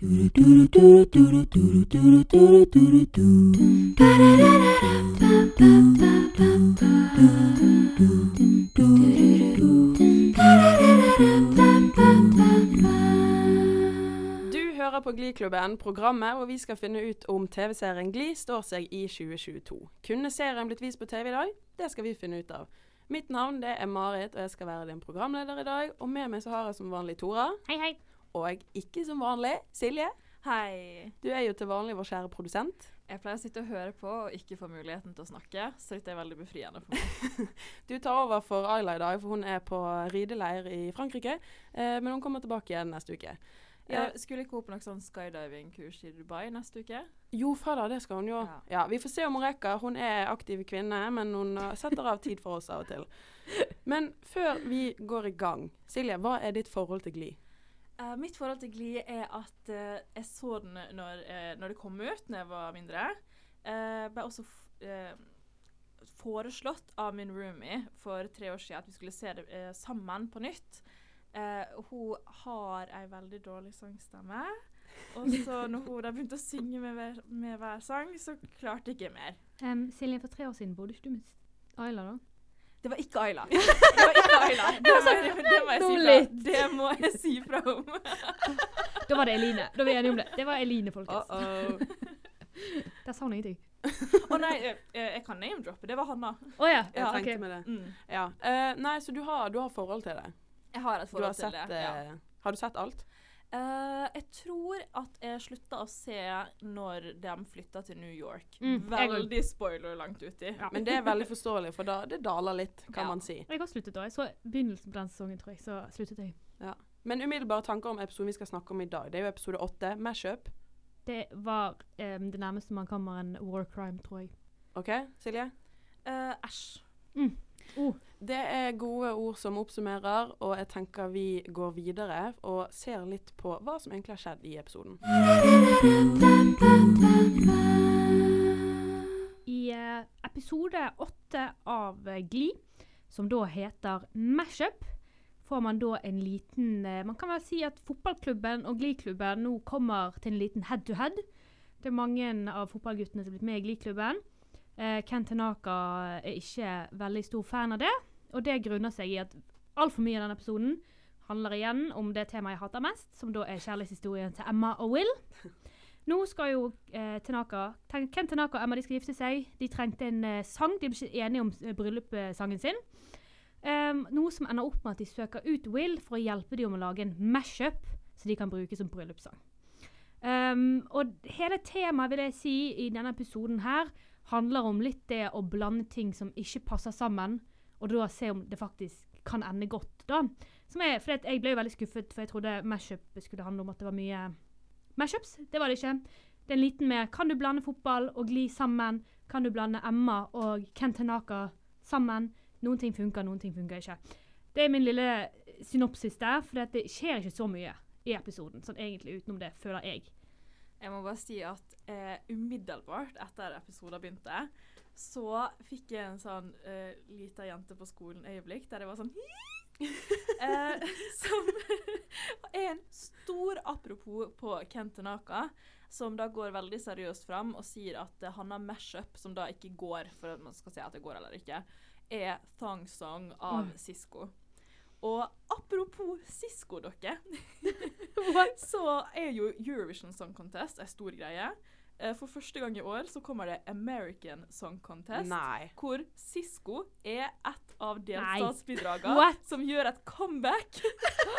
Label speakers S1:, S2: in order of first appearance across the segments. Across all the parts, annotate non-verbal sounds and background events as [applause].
S1: Du hører på Gliklubben, programmet hvor vi skal finne ut om TV-serien Gli står seg i 2022. Kunne serien blitt vist på TV i dag? Det skal vi finne ut av. Mitt navn det er Marit, og jeg skal være din programleder i dag. Og med meg så har jeg som vanlig Tora.
S2: Hei, hei.
S1: Og ikke som vanlig Silje.
S3: Hei.
S1: Du er jo til vanlig vår kjære produsent.
S3: Jeg pleier å sitte og høre på og ikke få muligheten til å snakke, så dette er veldig befriende for meg. [laughs]
S1: Du tar over for Ayla i dag, for hun er på rideleir i Frankrike. Eh, men hun kommer tilbake igjen neste uke.
S3: Ja,
S1: Eh,
S3: skulle ikke hun på noe sånn skydiving-kurs i Dubai neste uke?
S1: jo, fader, det skal hun jo.
S3: Ja.
S1: Ja, Vi får se om hun rekker. Hun er aktiv kvinne, men hun eh, setter av tid for oss av og til. [laughs] Men før vi går i gang, Silje, hva er ditt forhold til Gli?
S3: Eh, mitt forhold til Glee er at uh, jeg så den når, uh, når det kom ut, når jeg var mindre. Uh, ble også foreslått av min roomie for tre år siden at vi skulle se det sammen på nytt. Hun har ei veldig dårlig sangstemme. Og så når hun da begynte å synge med hver, med hver sang, så klarte jeg ikke mer.
S2: Um, Silje, for tre år siden bodde ikke du med Ayla, da?
S3: Det var ikke Ayla. [laughs] Det var ikke Det må, jeg- jeg si fra. Det må jeg si fra om. [laughs]
S2: Da var det Eline. Da var vi enige om det. Det var Eline, folkens.
S1: Uh-oh.
S2: Der sa hun ingenting.
S3: Å nei, eh, eh, jeg kan name-droppe. Det var Hanna.
S2: Å ja.
S1: Jeg
S3: Ja,
S1: tenkte
S2: okay.
S1: med det.
S3: Mm.
S1: Ja. Uh, nei, så du har, du har forhold til det?
S3: Jeg har et
S1: forhold har
S3: til
S1: sett
S3: det. Ja.
S1: Har du sett alt?
S3: Eh, jeg tror at jeg slutta å se når de flytta til New York.
S2: Mm,
S3: Veldig spoiler langt uti.
S1: Men det er veldig forståelig, for da det daler litt, kan
S3: Ja.
S1: man si.
S2: Jeg har sluttet da. Jeg så begynnelsen på den sesongen, tror jeg. Så sluttet jeg.
S1: Men umiddelbare tanker om episoden vi skal snakke om i dag. Det er jo episode åtte, Mashup.
S2: Det var um, det nærmeste man kommer en war crime, tror jeg.
S1: OK, Silje?
S3: Eh, Æsj.
S2: Oh,
S1: Det er gode ord som oppsummerer, og jeg tenker vi går videre og ser litt på hva som egentlig har skjedd i episoden.
S2: I eh, episode åtte av Gli, som da heter Mashup, får man da en liten eh, Man kan vel si at fotballklubben og Gli-klubben nå kommer til en liten head-to-head. Det er mange av fotballguttene som er blitt med i Gli-klubben. Eh, Ken Tanaka er ikke veldig stor fan av det, og det grunner seg i at altfor mye av denne episoden handler igjen om det temaet jeg hater mest, som da er kjærlighetshistorien til Emma og Will. Nå skal jo eh, Tenaka, Ten- Ken Tanaka og Emma de skal gifte seg. De trengte en eh, sang. De ble ikke enige om eh, bryllupssangen sin. Um, noe som ender opp med at de søker ut Will for å hjelpe dem med å lage en mashup så de kan bruke som bryllupssang. Um, og hele temaet vil jeg si i denne episoden her handler om litt det å blande ting som ikke passer sammen, og da se om det faktisk kan ende godt. da. Er, for jeg ble jo veldig skuffet, for jeg trodde mashup skulle handle om at det var mye mashups. Det var det ikke. Det er en liten med Kan du blande fotball og gli sammen? Kan du blande Emma og Ken Tanaka sammen? Noen ting funker, noen ting funker ikke. Det er min lille synopsis der, for det skjer ikke så mye i episoden. Sånn egentlig utenom det, føler jeg.
S3: Jeg må bare si at eh, umiddelbart etter episoden begynte, så fikk jeg en sånn eh, lita jente på skolen-øyeblikk der jeg var sånn [laughs] eh, Som [laughs] er en stor apropos på Kentenaka, som da går veldig seriøst fram og sier at eh, han har mashup, som da ikke går, for at man skal si at det går eller ikke, er Thong Song av
S2: Mm.
S3: Sisko. Og apropos Sisko, dere, [laughs] så er jo Eurovision Song Contest en stor greie. Eh, For første gang i år så kommer det American Song Contest.
S1: Nei.
S3: Hvor Sisko er et av delstatsbidragene som gjør et comeback.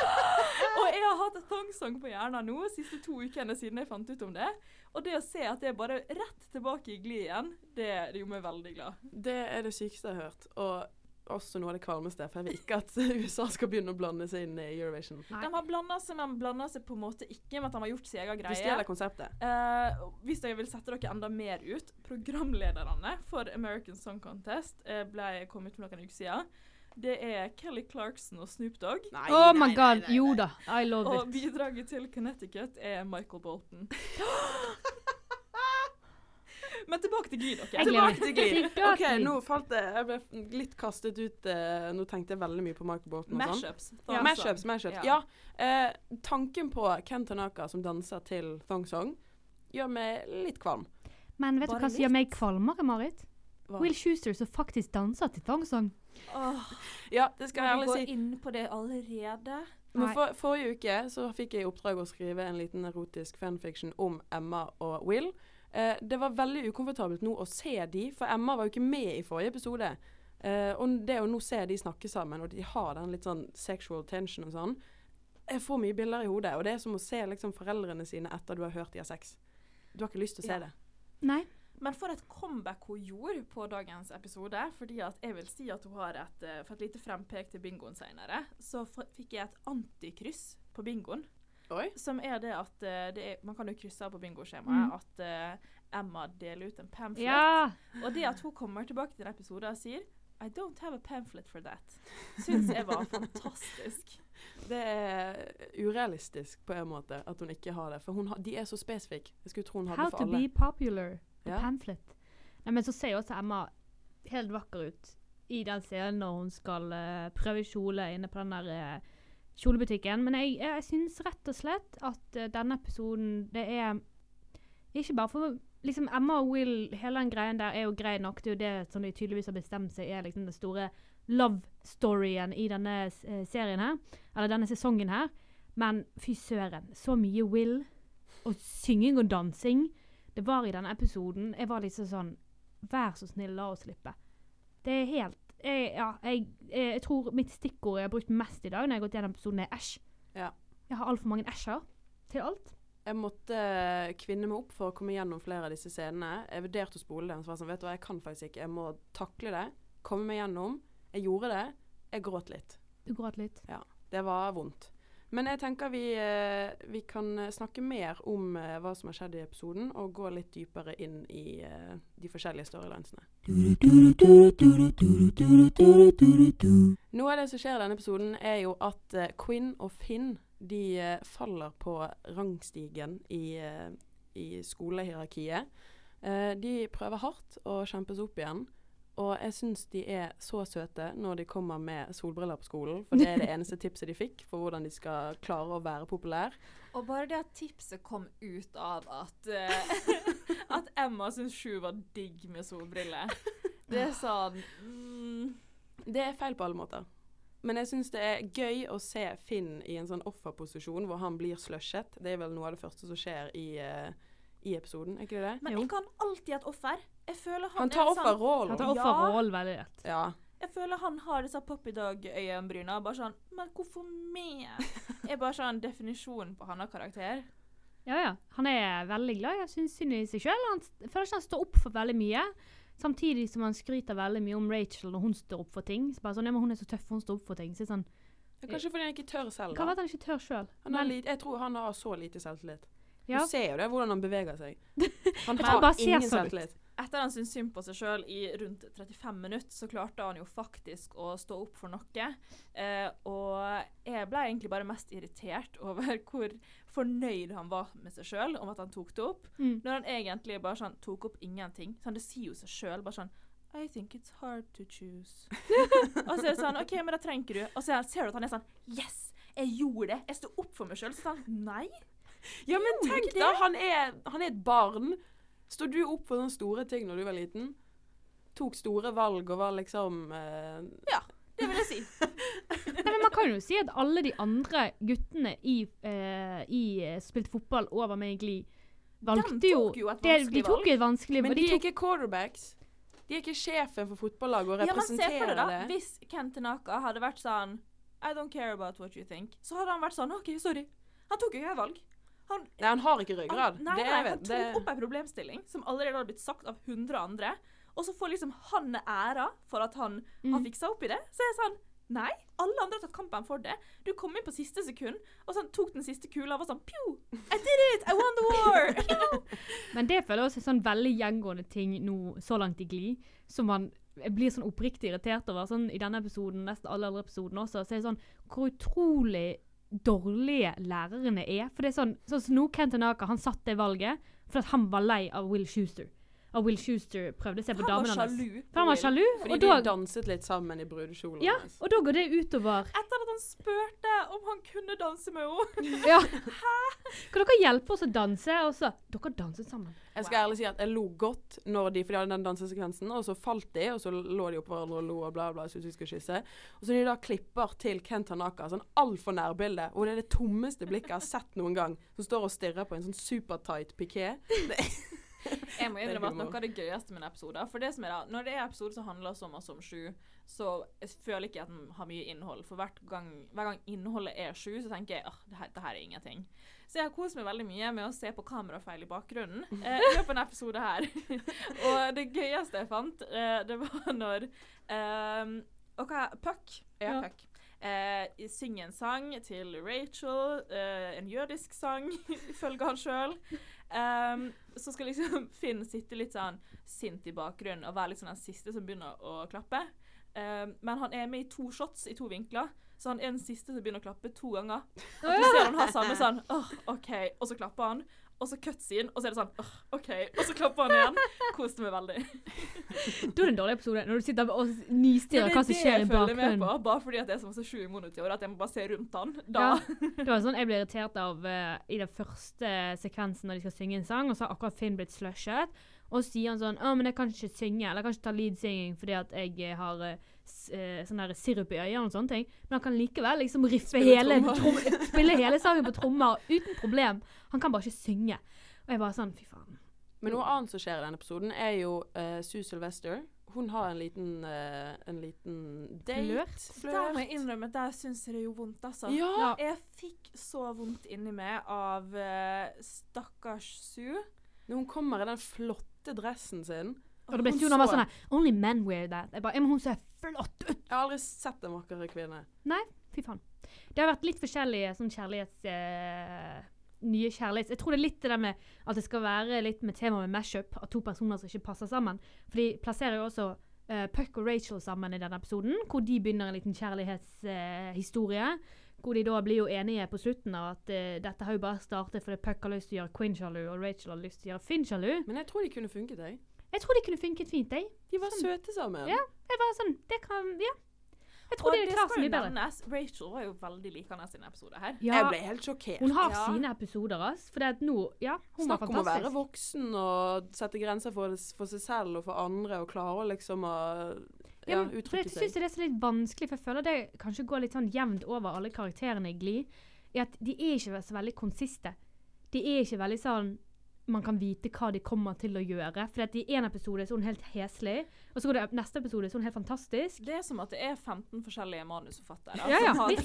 S3: [laughs] og jeg har hatt thongsong på hjernen nå siste to ukene siden jeg fant ut om det. Og det å se at det er bare rett tilbake i glid igjen, det, det gjorde meg veldig glad.
S1: Det er det sykeste jeg har hørt. Og også noe av det kvalmeste, for jeg vil ikke at [laughs] USA skal begynne å blande seg inn i Eurovision.
S2: Nei.
S3: De har blanda seg, men blanda seg på en måte ikke med at de har gjort sin egen greie.
S1: Du stjeler konseptet.
S3: Eh, hvis jeg vil sette dere enda mer ut, programlederne for American Song Contest eh, ble kommet for noen uker siden. Det er Kelly Clarkson og Snoop Dogg.
S1: Nei,
S2: Oh my
S1: nei,
S2: god, jo da. I love
S3: Og
S2: it.
S3: bidraget til Connecticut er Michael Bolton. [gasps] [gasps] Men tilbake til
S2: glid. meg.
S1: Tilbake til
S2: glid. [laughs]
S1: OK, nå falt det Jeg ble litt kastet ut eh, Nå tenkte jeg veldig mye på Michael Bolton og sånn.
S3: Mashups.
S2: Ja.
S1: Mashups, mashups. Ja. eh, tanken på Ken Tanaka som danser til Thong Song gjør meg litt kvalm.
S2: Men vet du hva som gjør meg kvalmere, Marit?
S1: Hva?
S2: Will Schuster som faktisk danser til Thong Song.
S3: Oh.
S1: Ja, det skal jeg
S3: skal vi
S1: ærlig
S3: gå inn på det allerede?
S1: Men for, forrige uke så fikk jeg i oppdrag å skrive en liten erotisk fanfiction om Emma og Will. Eh, det var veldig ukomfortabelt nå å se de, for Emma var jo ikke med i forrige episode. Eh, og det å nå se de snakke sammen, og de har den litt sånn sexual tension og sånn Jeg får mye bilder i hodet, og det er som å se liksom foreldrene sine etter du har hørt de har sex. Du har ikke lyst til å se
S3: Ja.
S1: det.
S2: Nei.
S3: Men for et comeback hun gjorde på dagens episode. fordi at jeg vil si at hun har et, eh, for et lite frempek til bingoen senere, så f- fikk jeg et antikryss på bingoen.
S1: Oi.
S3: Som er det at eh, det er, Man kan jo krysse av på bingoskjemaet
S2: Mm.
S3: at uh, Emma deler ut en pamphlet.
S2: Ja!
S3: Og det at hun kommer tilbake til en episode og sier I don't have a pamphlet for that, syns jeg var fantastisk. [laughs]
S1: Det er urealistisk på en måte at hun ikke har det. For hun har, de er så spesifikke. Jeg skulle tro hun hadde
S2: How
S1: for
S2: to
S1: How to
S2: be popular. The
S1: Ja.
S2: pamphlet. Nei, men så ser jo også Emma helt vakker ut i den scenen når hun skal uh, prøve kjole inne på den der eh, kjolebutikken. Men jeg, jeg syns rett og slett at eh, denne episoden Det er ikke bare for liksom Emma og Will, hele den greien der er jo grei nok. Det er jo det som de tydeligvis har bestemt seg er liksom den store love-storyen i denne eh, serien her. Eller denne sesongen her. Men fy søren, så mye Will og synging og dansing det var i denne episoden. Jeg var liksom sånn Vær så snill, la oss slippe. Det er helt jeg, Ja, jeg, jeg, jeg tror mitt stikkord jeg har brukt mest i dag når jeg har gått gjennom episoden, er æsj.
S1: Ja.
S2: Jeg har altfor mange æsjer til alt.
S1: Jeg måtte eh, kvinne meg opp for å komme gjennom flere av disse scenene. Jeg vurderte å spole den, så var jeg sånn, vet du hva, jeg kan faktisk ikke. Jeg må takle det. Komme meg gjennom. Jeg gjorde det. Jeg gråt litt.
S2: Du gråt litt.
S1: Det var vondt. Men jeg tenker vi, eh, vi kan snakke mer om eh, hva som har skjedd i episoden, og gå litt dypere inn i eh, de forskjellige storylinesene. Noe av det som skjer i denne episoden, er jo at eh, Quinn og Finn de eh, faller på rangstigen i, eh, i skolehierarkiet. Eh, de prøver hardt å kjempe seg opp igjen. Og jeg syns de er så søte når de kommer med solbriller på skolen. For det er det [laughs] eneste tipset de fikk for hvordan de skal klare å være populær.
S3: Og bare det at tipset kom ut av at uh, [laughs] At Emma syns Sju var digg med solbriller. Det er sånn mm,
S1: Det er feil på alle måter. Men jeg syns det er gøy å se Finn i en sånn offerposisjon hvor han blir slushet. Det er vel noe av det første som skjer i, eh, i episoden, er ikke det det?
S3: Men
S2: Jo.
S3: jeg kan alltid et offer. Jeg føler han,
S1: Han tar
S3: sånn
S1: offerrollen.
S2: Han tar
S3: Ja.
S2: offerrollen veldig lett.
S1: Ja.
S3: Jeg føler han har disse puppydog-øyenbryna. Bare sånn Men hvorfor meg? [laughs] Er bare sånn definisjonen på hans karakter.
S2: Ja, ja. Han er veldig glad Jeg syns synd i seg sjøl. Han føler ikke han står opp for veldig mye. Samtidig som han skryter veldig mye om Rachel når hun står opp for ting. Så bare sånn, ja, men Hun er så tøff, hun står opp for ting. Så sånn, sånn,
S1: Kanskje fordi han ikke tør selv.
S2: Kan
S1: Da.
S2: være at han ikke tør selv.
S1: Han har lit- jeg tror han har så lite selvtillit.
S2: Ja.
S1: Du ser jo det, hvordan han beveger seg. [laughs] Han har ingen selvtillit.
S3: Etter han syntes synd på seg sjøl i rundt 35 minutter, så klarte han jo faktisk å stå opp for noe. Eh, og jeg ble egentlig bare mest irritert [laughs] over hvor fornøyd han var med seg sjøl om at han tok det opp.
S2: Mm.
S3: Når han egentlig bare sånn tok opp ingenting. Sånn, det sier jo seg sjøl. Bare sånn I think it's hard to choose. [laughs] og så er det sånn OK, men da trenger du Og så ser du at han er sånn Yes! Jeg gjorde det! Jeg sto opp for meg sjøl. Så sånn Nei!
S1: Ja, men tenk da, han er, han er et barn. Sto du opp for sånne store ting når du var liten? Tok store valg og var liksom Ja,
S3: Det vil jeg si. [laughs]
S2: Nei, men Man kan jo si at alle de andre guttene i, uh, i eh, spilte fotball og var med i Glee, valgte jo
S3: tok jo et
S2: det,
S3: vanskelig
S2: De tok
S3: valg.
S2: jo et vanskelig
S1: Men
S2: og
S1: de er ikke quarterbacks. De er ikke sjefen for fotballaget og representerer
S3: Ja, men se for
S1: det
S3: deg da,
S1: det.
S3: hvis Kentenaka hadde vært sånn I don't care about what you think. Så hadde han vært sånn OK, sorry. Han tok jo ikke et valg. Han,
S1: Nei, han har ikke ryggrad.
S3: han, nei,
S1: det
S3: nei, han tok
S1: Det,
S3: opp en problemstilling som allerede hadde blitt sagt av 100 andre, og så får liksom han æra for at han har
S2: Mm.
S3: fiksa opp i det. Så er jeg sånn Nei, alle andre har tatt kampen for det. Du kom inn på siste sekund, og sånn tok den siste kula og var sånn Pju! I did it! I won the war! [laughs]
S2: Men det føler jeg også er sånn veldig gjengående ting nå så langt i Glid, som man blir sånn oppriktig irritert over. Sånn I denne episoden, nesten alle andre episodene også, så er det sånn hvor utrolig dårlige lærerne er. For det er sånn, sånn Ken Aker, han satt det valget fordi at han var lei av Will Schuster. Av Will Schuster prøvde seg på damene hans. For han var sjalu,
S1: Fordi
S2: og
S1: de
S2: da,
S1: danset litt sammen i brudekjolen
S2: ja,
S1: hans.
S2: og da går det utover
S3: Etter at han spurte om han kunne danse med henne. [laughs]
S2: Ja. Hæ? Kan dere hjelpe oss å danse? Og så Dere danset sammen.
S1: Jeg skal ærlig si at jeg lo godt når de, for de hadde den dansesekvensen, og så falt de, og så lå de oppå hverandre og lo og bla, bla, syntes vi skulle kysse. Og så de da klipper til Ken Tanaka, sånn altfor nærbilde, og det er det tommeste blikket jeg har sett noen gang, som står og stirrer på en sånn supertight piké. [laughs]
S3: Jeg må innrømme at noe av det gøyeste med en episode For det som er da, Når det er episoder som handler så mye om sju, så jeg føler ikke at den har mye innhold. For gang, hver gang innholdet er sju, så tenker jeg at det, det her er ingenting. Så jeg har kost meg veldig mye med å se på kamerafeil i bakgrunnen [laughs] eh, i løpet av denne episode her. [laughs] og det gøyeste jeg fant, eh, det var når eh, Og Puck. Ja,
S2: Ja.
S3: Puck. Eh, synger en sang til Rachel, eh, en jødisk sang, [laughs] ifølge han sjøl. Um, så skal liksom [laughs] Finn sitte litt sånn sint i bakgrunnen og være sånn den siste som begynner å klappe. Um, men han er med i to shots i to vinkler, så han er den siste som begynner å klappe to ganger. Og du ser han har samme sånn åh, OK, og så klapper han. Og så cutscene, og så er det sånn oh, OK, og så klapper han igjen. Koste meg veldig. [laughs]
S2: Da er det en dårlig episode. Når du sitter og
S3: Men
S2: hva
S3: som
S2: hva
S3: i
S2: som
S3: det
S2: skjer i
S3: jeg følger med på, bare fordi at det er så masse sju monitor, at jeg må bare se rundt han. Da.
S2: Ja. Det var sånn jeg ble irritert av uh, i den første sekvensen når de skal synge en sang, og så har akkurat Finn blitt slushet. Og så sier han sånn 'Å, men jeg kan ikke synge, eller jeg kan ikke ta lead singing fordi at jeg eh, har eh, sånn der sirup i øynene og sånne ting'. Men han kan likevel liksom riffe
S1: Spille
S2: hele, trom, spille hele sangen på trommer uten problem. Han kan bare ikke synge. Og jeg bare sånn Fy faen.
S1: Men noe annet som skjer i denne episoden, er jo uh, Sue Sylvester. Hun har en liten, uh, en liten date.
S2: Flørt?
S3: Der må jeg innrømme at der syns jeg det gjorde vondt, altså.
S1: Ja!
S2: Ja.
S3: Jeg fikk så vondt inni meg av uh, stakkars Sue.
S1: Når hun kommer i den flotte dressen sin.
S2: Og det ble
S1: Hun
S2: var sånn 'Only men wear that'. Jeg bare, men hun ser flott ut!
S1: Jeg har aldri sett en vakrere kvinne.
S2: Nei, Fy faen. Det har vært litt forskjellige sånn kjærlighets... eh, nye kjærlighets... Jeg tror det er litt det der med at det skal være litt med tema med mashup, at to personer som ikke passer sammen. For de plasserer jo også eh, Puck og Rachel sammen i denne episoden, hvor de begynner en liten kjærlighetshistorie. hvor de da blir jo enige på slutten av at uh, dette har jo bare startet fordi Puck har lyst til å gjøre Quinn sjalu, og Rachel har lyst til å gjøre Finn sjalu.
S1: Men jeg tror de kunne funket, jeg.
S2: Jeg tror de kunne funket fint, jeg.
S1: De var
S2: Sånn.
S1: søte sammen.
S2: Ja. Jeg var sånn, det kan, ja. Jeg tror
S3: Og
S2: det så
S3: jo
S2: mye bedre.
S3: nevnes. Rachel var jo veldig likende i denne episoden her.
S2: Ja,
S1: Jeg ble helt sjokkert.
S2: Hun har
S3: Ja.
S2: sine episoder, ass. For det at nå Ja, hun
S1: Snakk
S2: var
S1: om å være voksen og sette grenser for, for seg selv og for andre, og klare å liksom å ja,
S2: Ja, men for jeg syns det er så litt vanskelig, for jeg føler det kanskje går litt sånn jevnt over alle karakterene i Glee. I at de er ikke så veldig konsiste. De er ikke veldig sånn man kan vite hva de kommer til å gjøre. For at i en episode så er hun helt heslig, og så går det neste episode så er hun helt fantastisk.
S3: Det er som at det er 15 forskjellige manusforfattere.
S2: Ja, ja,
S3: som har,
S1: det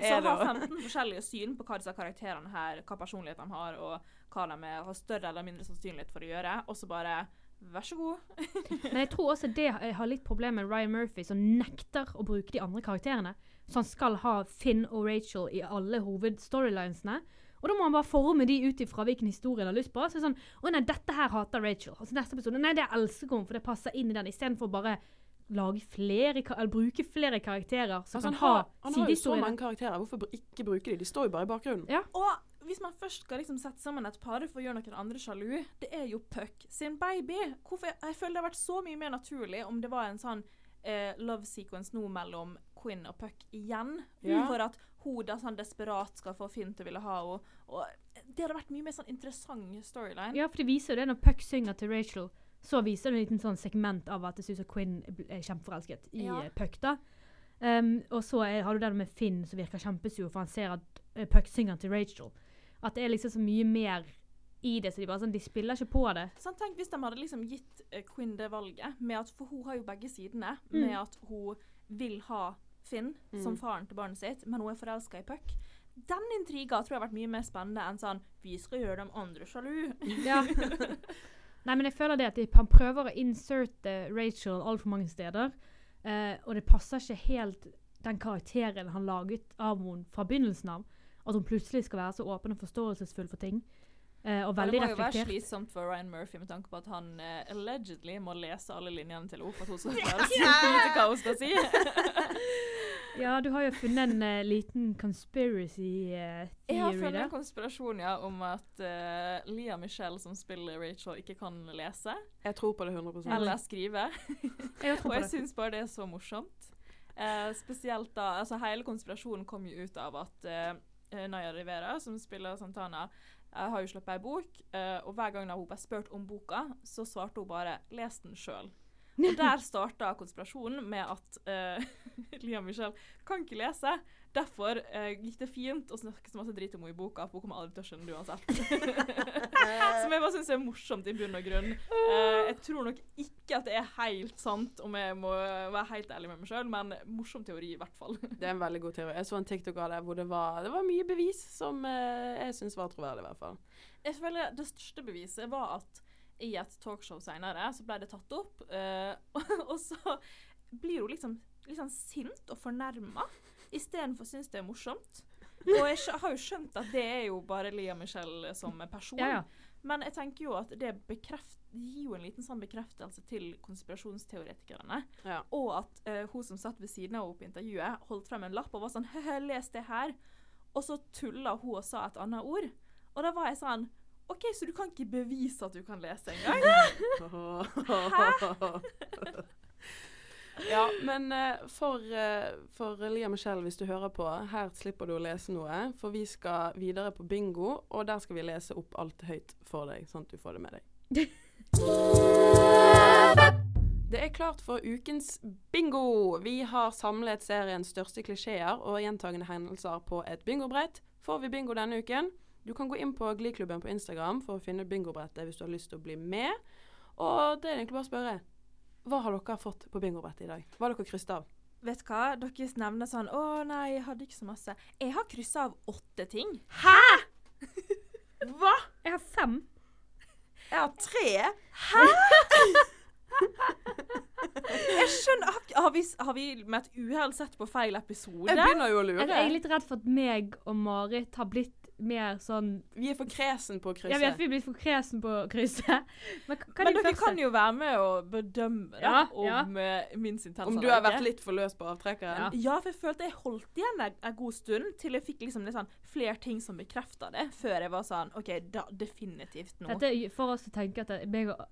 S1: er
S3: som har 15 [laughs] forskjellige syn på hva disse karakterene her, hva personlighet de har, og hva de er, har større eller mindre sannsynlighet for å gjøre. Og så bare Vær så god. [laughs]
S2: Men jeg tror også det har- har litt problemer med Ryan Murphy, som nekter å bruke de andre karakterene. Så han skal ha Finn og Rachel i alle hovedstorielinesene. Og da må han bare forme de ut ifra hvilken historie han har lyst på. Så det er sånn, å nei, dette her hater Rachel. Og så neste episode, nei, det elsker hun, for det passer inn i den. Istedenfor bare lage flere, eller bruke flere karakterer som
S1: Altså, han,
S2: kan ha
S1: har, han har jo så mange karakterer. Hvorfor ikke bruke de? De står jo bare i bakgrunnen. Ja.
S3: Og hvis man først skal liksom sette sammen et par for å gjøre noen andre sjalu, det er jo Puck sin baby. Hvorfor, jeg føler det har vært så mye mer naturlig om det var en sånn eh, love sequence nå mellom Quinn og Puck igjen.
S1: Ja.
S3: For at hun da sånn desperat skal få Finn til å ville ha henne. Og det hadde vært mye mer sånn interessant storyline.
S2: Ja, for det viser jo det når Puck synger til Rachel. Så viser det en liten sånn segment av at Susan Quinn er kjempeforelsket i
S3: Ja.
S2: eh, Puck. da. Um, og så er, har du den med Finn som virker kjempesur, for han ser at uh, Puck synger til Rachel. At det er liksom så mye mer i det, så de bare sånn, de spiller ikke på det.
S3: Sånn, tenk hvis de hadde liksom gitt uh, Quinn det valget, med at, for hun har jo begge sidene,
S2: Mm.
S3: med at hun vil ha Finn som
S1: Mm.
S3: faren til barnet sitt, men hun er forelska i Puck. Den intriga tror jeg har vært mye mer spennende enn sånn Vi skal gjøre de andre sjalu.
S2: Ja. [laughs] Nei, men jeg føler det at de, han prøver å inserte Rachel altfor mange steder. eh, og det passer ikke helt den karakteren han laget av henne fra begynnelsen av. At hun plutselig skal være så åpen og forståelsesfull for ting. Eh, og veldig reflektert.
S3: det må jo være slitsomt for Ryan Murphy med tanke på at han eh, allegedly må lese alle linjene til Opa for at hun skal si [laughs] hva hun skal si. [laughs]
S2: Ja, du har jo funnet en eh, liten conspiracy theory da.
S3: Jeg har funnet en konspirasjon ja, om at uh, Lia Michelle, som spiller Rachel, ikke kan lese
S1: Jeg tror på det 100
S3: eller skrive. [laughs]
S2: Jeg
S3: Og jeg
S2: det.
S3: syns bare det er så morsomt. Uh, spesielt da Altså, hele konspirasjonen kom jo ut av at eh, Naya Rivera, som spiller Santana, eh, har jo sluppet ei bok, eh, og hver gang hun ble spurt om boka, så svarte hun bare 'les den sjøl'. Og [laughs] der starta konspirasjonen med at uh, [laughs] Lia Michelle kan ikke lese. Derfor eh, gikk det fint å snakke så masse drit om henne i boka, for hun kommer aldri til å skjønne det uansett. [laughs] Som jeg bare syns er morsomt i bunn og grunn. Eh, jeg tror nok ikke at det er helt sant, om jeg må være helt ærlig med meg sjøl, men morsom teori i hvert fall.
S1: Det er en veldig god teori. Jeg så en TikTok av det hvor det var, det var mye bevis som eh, jeg syns var troverdig, i hvert fall.
S3: Jeg føler Det største beviset var at i et talkshow senere så ble det tatt opp, eh, [laughs] og så blir hun liksom, liksom sint og fornærma istedenfor syns det er morsomt. Og jeg har jo skjønt at det er jo bare Lia Michelle som person.
S2: Ja, ja.
S3: Men jeg tenker jo at det gir jo en liten sånn bekreftelse til konspirasjonsteoretikerne.
S1: Ja.
S3: Og at uh, hun som satt ved siden av henne på intervjuet, holdt frem en lapp og var sånn «Høhø, Les det her. Og så tulla hun og sa et annet ord. Og da var jeg sånn OK, så du kan ikke bevise at du kan lese engang? [laughs] [laughs]
S1: ja, men eh, for, eh, for Lia Michelle, hvis du hører på, her slipper du å lese noe. For vi skal videre på bingo, og der skal vi lese opp alt høyt for deg, sånn at du får det med deg. [laughs] Det er klart for ukens bingo. Vi har samlet seriens største klisjeer og gjentagende hendelser på et bingobrett. Får vi bingo denne uken? Du kan gå inn på Gliklubben på Instagram for å finne bingobrettet hvis du har lyst til å bli med. Og det er egentlig bare å spørre Hva har dere fått på bingobrettet i dag? Hva har dere krysset av?
S3: Vet du hva? Dere nevner sånn Å nei, jeg hadde ikke så masse. Jeg har kryssa av åtte ting. [laughs]
S1: Hva?
S2: Jeg har fem.
S1: Jeg har tre. [laughs]
S3: Jeg skjønner har, har, vi, har vi med et uhell sett på feil episode?
S1: Jeg begynner jo å lure.
S2: Jeg er litt redd for at meg og Marit har blitt mer sånn
S1: Vi er for kresen på å krysse.
S2: Jeg vet vi har blitt for kresen på å krysse. [laughs] Men er
S3: Men dere
S2: første?
S3: kan jo være med og bedømme da,
S2: Ja,
S3: om
S2: ja.
S3: eh, min sin
S1: Om du har vært litt for løs på avtrekkeren?
S2: Ja.
S3: Ja, for jeg følte jeg holdt igjen en, en god stund til jeg fikk liksom sånn flere ting som bekrefta det, før jeg var sånn OK, da definitivt nå.
S2: Dette får oss å tenke at meg og,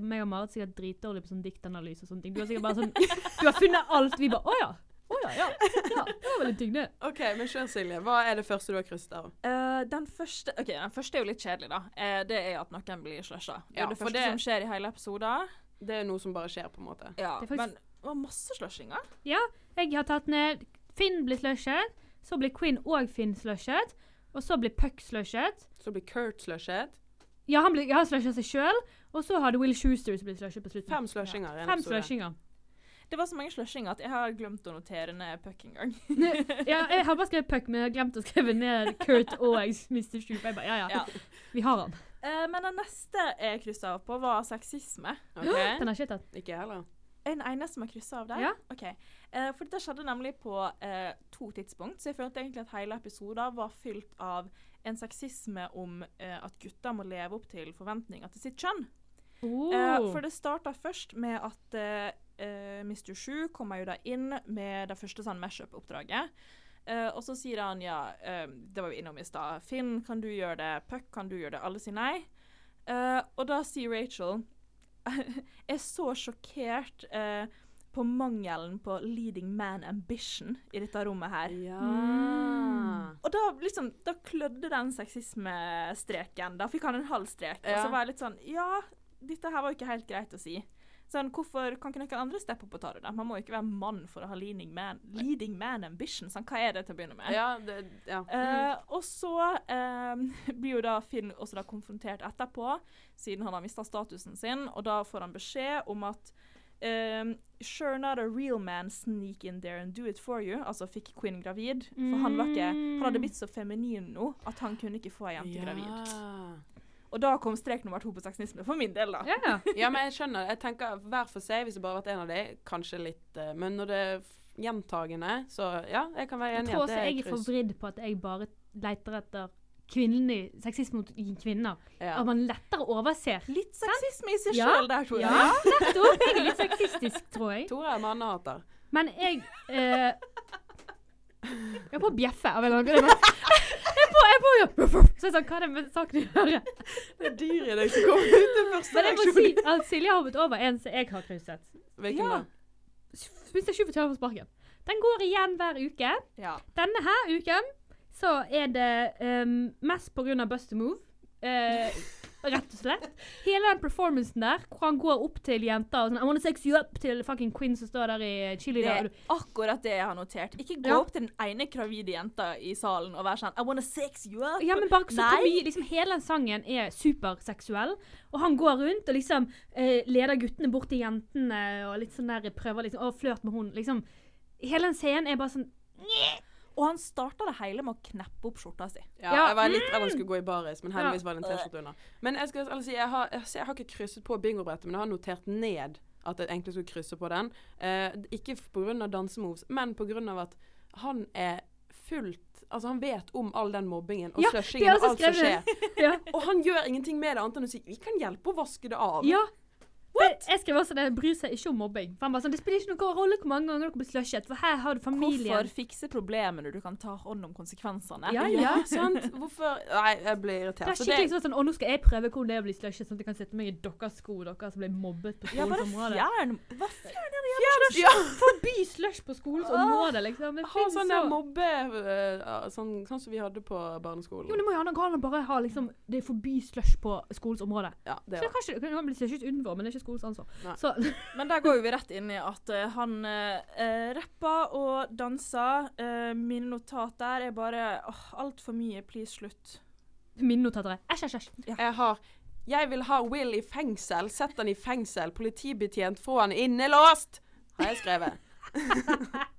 S2: meg og Marit er sikkert dritdårlige på sånn diktanalyse og sånne ting. Du har sikkert bare sånn [laughs] Du har funnet alt. Vi bare Å ja. Å ja, ja. ja. Var det.
S1: OK, men kjør, Silje. Hva er det første du har krysset av?
S3: Uh, den første Ok, den første er jo litt kjedelig, da. Uh, det er at noen blir slusha. Det er
S1: Ja,
S3: det første
S1: det-
S3: som skjer i hele episoden.
S1: Det er noe som bare skjer, på en måte.
S3: Ja,
S2: Det faktisk-
S3: men det var masse slushinger.
S2: Ja, jeg har tatt ned Finn blir slushet, så blir Quinn og Finn slushet, og så blir Puck slushet.
S1: Så blir Kurt slushet.
S2: Ja, han, blir, han slushet seg sjøl, og så har det Will Schuster som blir slushet på slutten.
S1: Fem slushinger i en
S2: Fem slushinger.
S3: Det var så mange slushinger at jeg har glemt å notere ned puck en gang. [laughs]
S2: Ja, jeg har bare skrevet Puck, men jeg har glemt å skrive ned Kurt og Mr. Shoop. Jeg bare, ja, ja,
S3: Ja.
S2: vi har han.
S3: Uh, men den neste jeg kryssa av på, var sexisme.
S1: Okay. [gasps]
S2: Den har ikke tatt.
S1: Ikke jeg heller.
S3: Er den eneste som har kryssa av der?
S2: Ja.
S3: OK. Uh, for dette skjedde nemlig på uh, to tidspunkt, så jeg følte egentlig at hele episoden var fylt av en sexisme om at gutter må leve opp til forventninger til sitt kjønn.
S2: Oh.
S3: For det starta først med at eh, eh, Mr. Shu kommer jo da inn med det første sånn Mashup-oppdraget. Uh, og så sier han ja, uh, det var vi innom i stad. Finn, kan du gjøre det? Puck, kan du gjøre det? Alle sier nei. Og da sier Rachel [laughs] er så sjokkert på mangelen på leading man ambition i dette rommet her.
S1: Ja.
S2: Mm.
S3: Og da liksom, da klødde den sexismestreken. Da fikk han en halv strek. Og så var jeg litt sånn Ja, dette her var jo ikke helt greit å si. Sånn, Hvorfor kan ikke noen andre steppe opp og ta det? da? Man må jo ikke være mann for å ha leading man, leading man ambition. Sånn, hva er det til å begynne med?
S1: Ja, det, ja.
S3: Eh, og så eh, [laughs] blir jo da Finn også da konfrontert etterpå, siden han har mista statusen sin, og da får han beskjed om at Um, Sure not a real man sneak in there and do it for you. Altså fikk Quinn gravid. For han var ikke Han hadde blitt så feminin nå at han kunne ikke få ei jente gravid. Og da kom strek nummer to på sexisme, for min del, da.
S2: Ja, ja. [laughs]
S1: ja, men jeg skjønner. det. Jeg tenker hver for seg, hvis det bare har vært en av de, kanskje litt eh, Men når det er gjentagende, så ja, jeg kan være enig i
S2: tror
S1: at det
S2: også
S1: er
S2: jeg er for
S1: er
S2: vridd på at jeg bare leter etter kvinnelig sexisme mot kvinner.
S1: Ja.
S2: At man lettere overser.
S3: Litt sexisme i seg
S2: Ja.
S3: sjøl der, tror jeg.
S2: Ja, nettopp. Jeg er litt sexistisk, tror jeg.
S1: Tore er mannehater.
S2: Men jeg eh, Jeg er på å bjeffe av en eller annen grunn. Jeg er på Så jeg sa, hva er det med saken å gjøre?
S1: Det er dyret i deg som kommer ut den første
S2: Men jeg må si at Silje har hoppet over en som jeg har krysset.
S1: Hvilken
S3: Ja.
S1: da?
S2: Spiste sju fortjener på sparken. Den går igjen hver uke.
S3: Ja.
S2: Denne her uken så er det um, mest på grunn av Bust a Move. Eh, rett og slett. Hele den performancen der, hvor han går opp til jenter og sånn I wanna sex you up til fucking Quinn som står der i
S3: Det er akkurat det jeg har notert. Ikke gå
S2: Ja.
S3: opp til den ene gravide jenta i salen og være sånn I wanna sex you up.
S2: Ja, men bare så mye, liksom Hele den sangen er superseksuell. Og han går rundt og liksom eh, leder guttene bort til jentene og litt sånn der prøver liksom Å, flørt med hun. Liksom. Hele den scenen er bare sånn
S3: Og han starta det hele med å kneppe opp skjorta si.
S1: Ja,
S2: Ja.
S1: jeg var litt redd han skulle gå i baris, men heldigvis var det en T-skjorte under. Men jeg skal altså jeg har, jeg, jeg har ikke krysset på bingobrettet, men jeg har notert ned at jeg egentlig skulle krysse på den. Eh, ikke pga. dansemoves, men pga. at han er fullt Altså, han vet om all den mobbingen og
S2: Ja,
S1: slushingen og alt som skjer. [laughs]
S2: ja.
S1: Og han gjør ingenting med det annet enn å si 'vi kan hjelpe å vaske det av'.
S2: ja. Jeg, jeg skrev også det. Bryr seg ikke om mobbing. For han bare sånn, Det spiller ikke noen rolle hvor mange ganger dere blir slushet, for her har du familien.
S3: Hvorfor fikse problemet når du kan ta hånd om konsekvensene?
S2: Ja,
S1: Ja, [laughs] sant? Hvorfor Nei, jeg blir irritert.
S2: Det
S1: er
S2: skikkelig sånn, sånn Å, nå skal jeg prøve hvordan det er å bli slushet, sånn at jeg kan sette meg i deres sko, dere som ble mobbet på
S3: Ja,
S2: skolens
S3: bare
S2: område.
S3: fjern Hva fjern er det
S1: ja, [laughs]
S2: Forby slush på skolens område, liksom. Det
S1: ha sånn
S2: så
S1: der mobbe eh, sånn, sånn som vi hadde på barneskolen.
S2: Jo, det må jo gå an å bare ha liksom Det er forby slush på skolens område.
S1: Ja, det
S2: Så det
S1: var.
S2: kan ikke, det kan bli slushet utenfor, men det er ikke skolens ansvar. Så [laughs]
S3: Men der går jo vi rett inn i at uh, han uh, rapper og danser. Uh, mine notat der er bare uh, altfor mye. Please, slutt.
S2: mine notater er æsj, æsj, æsj.
S1: Jeg har Jeg vil ha Will i fengsel. Sett han i fengsel. Politibetjent, få han innelåst! Har jeg skrevet. [laughs]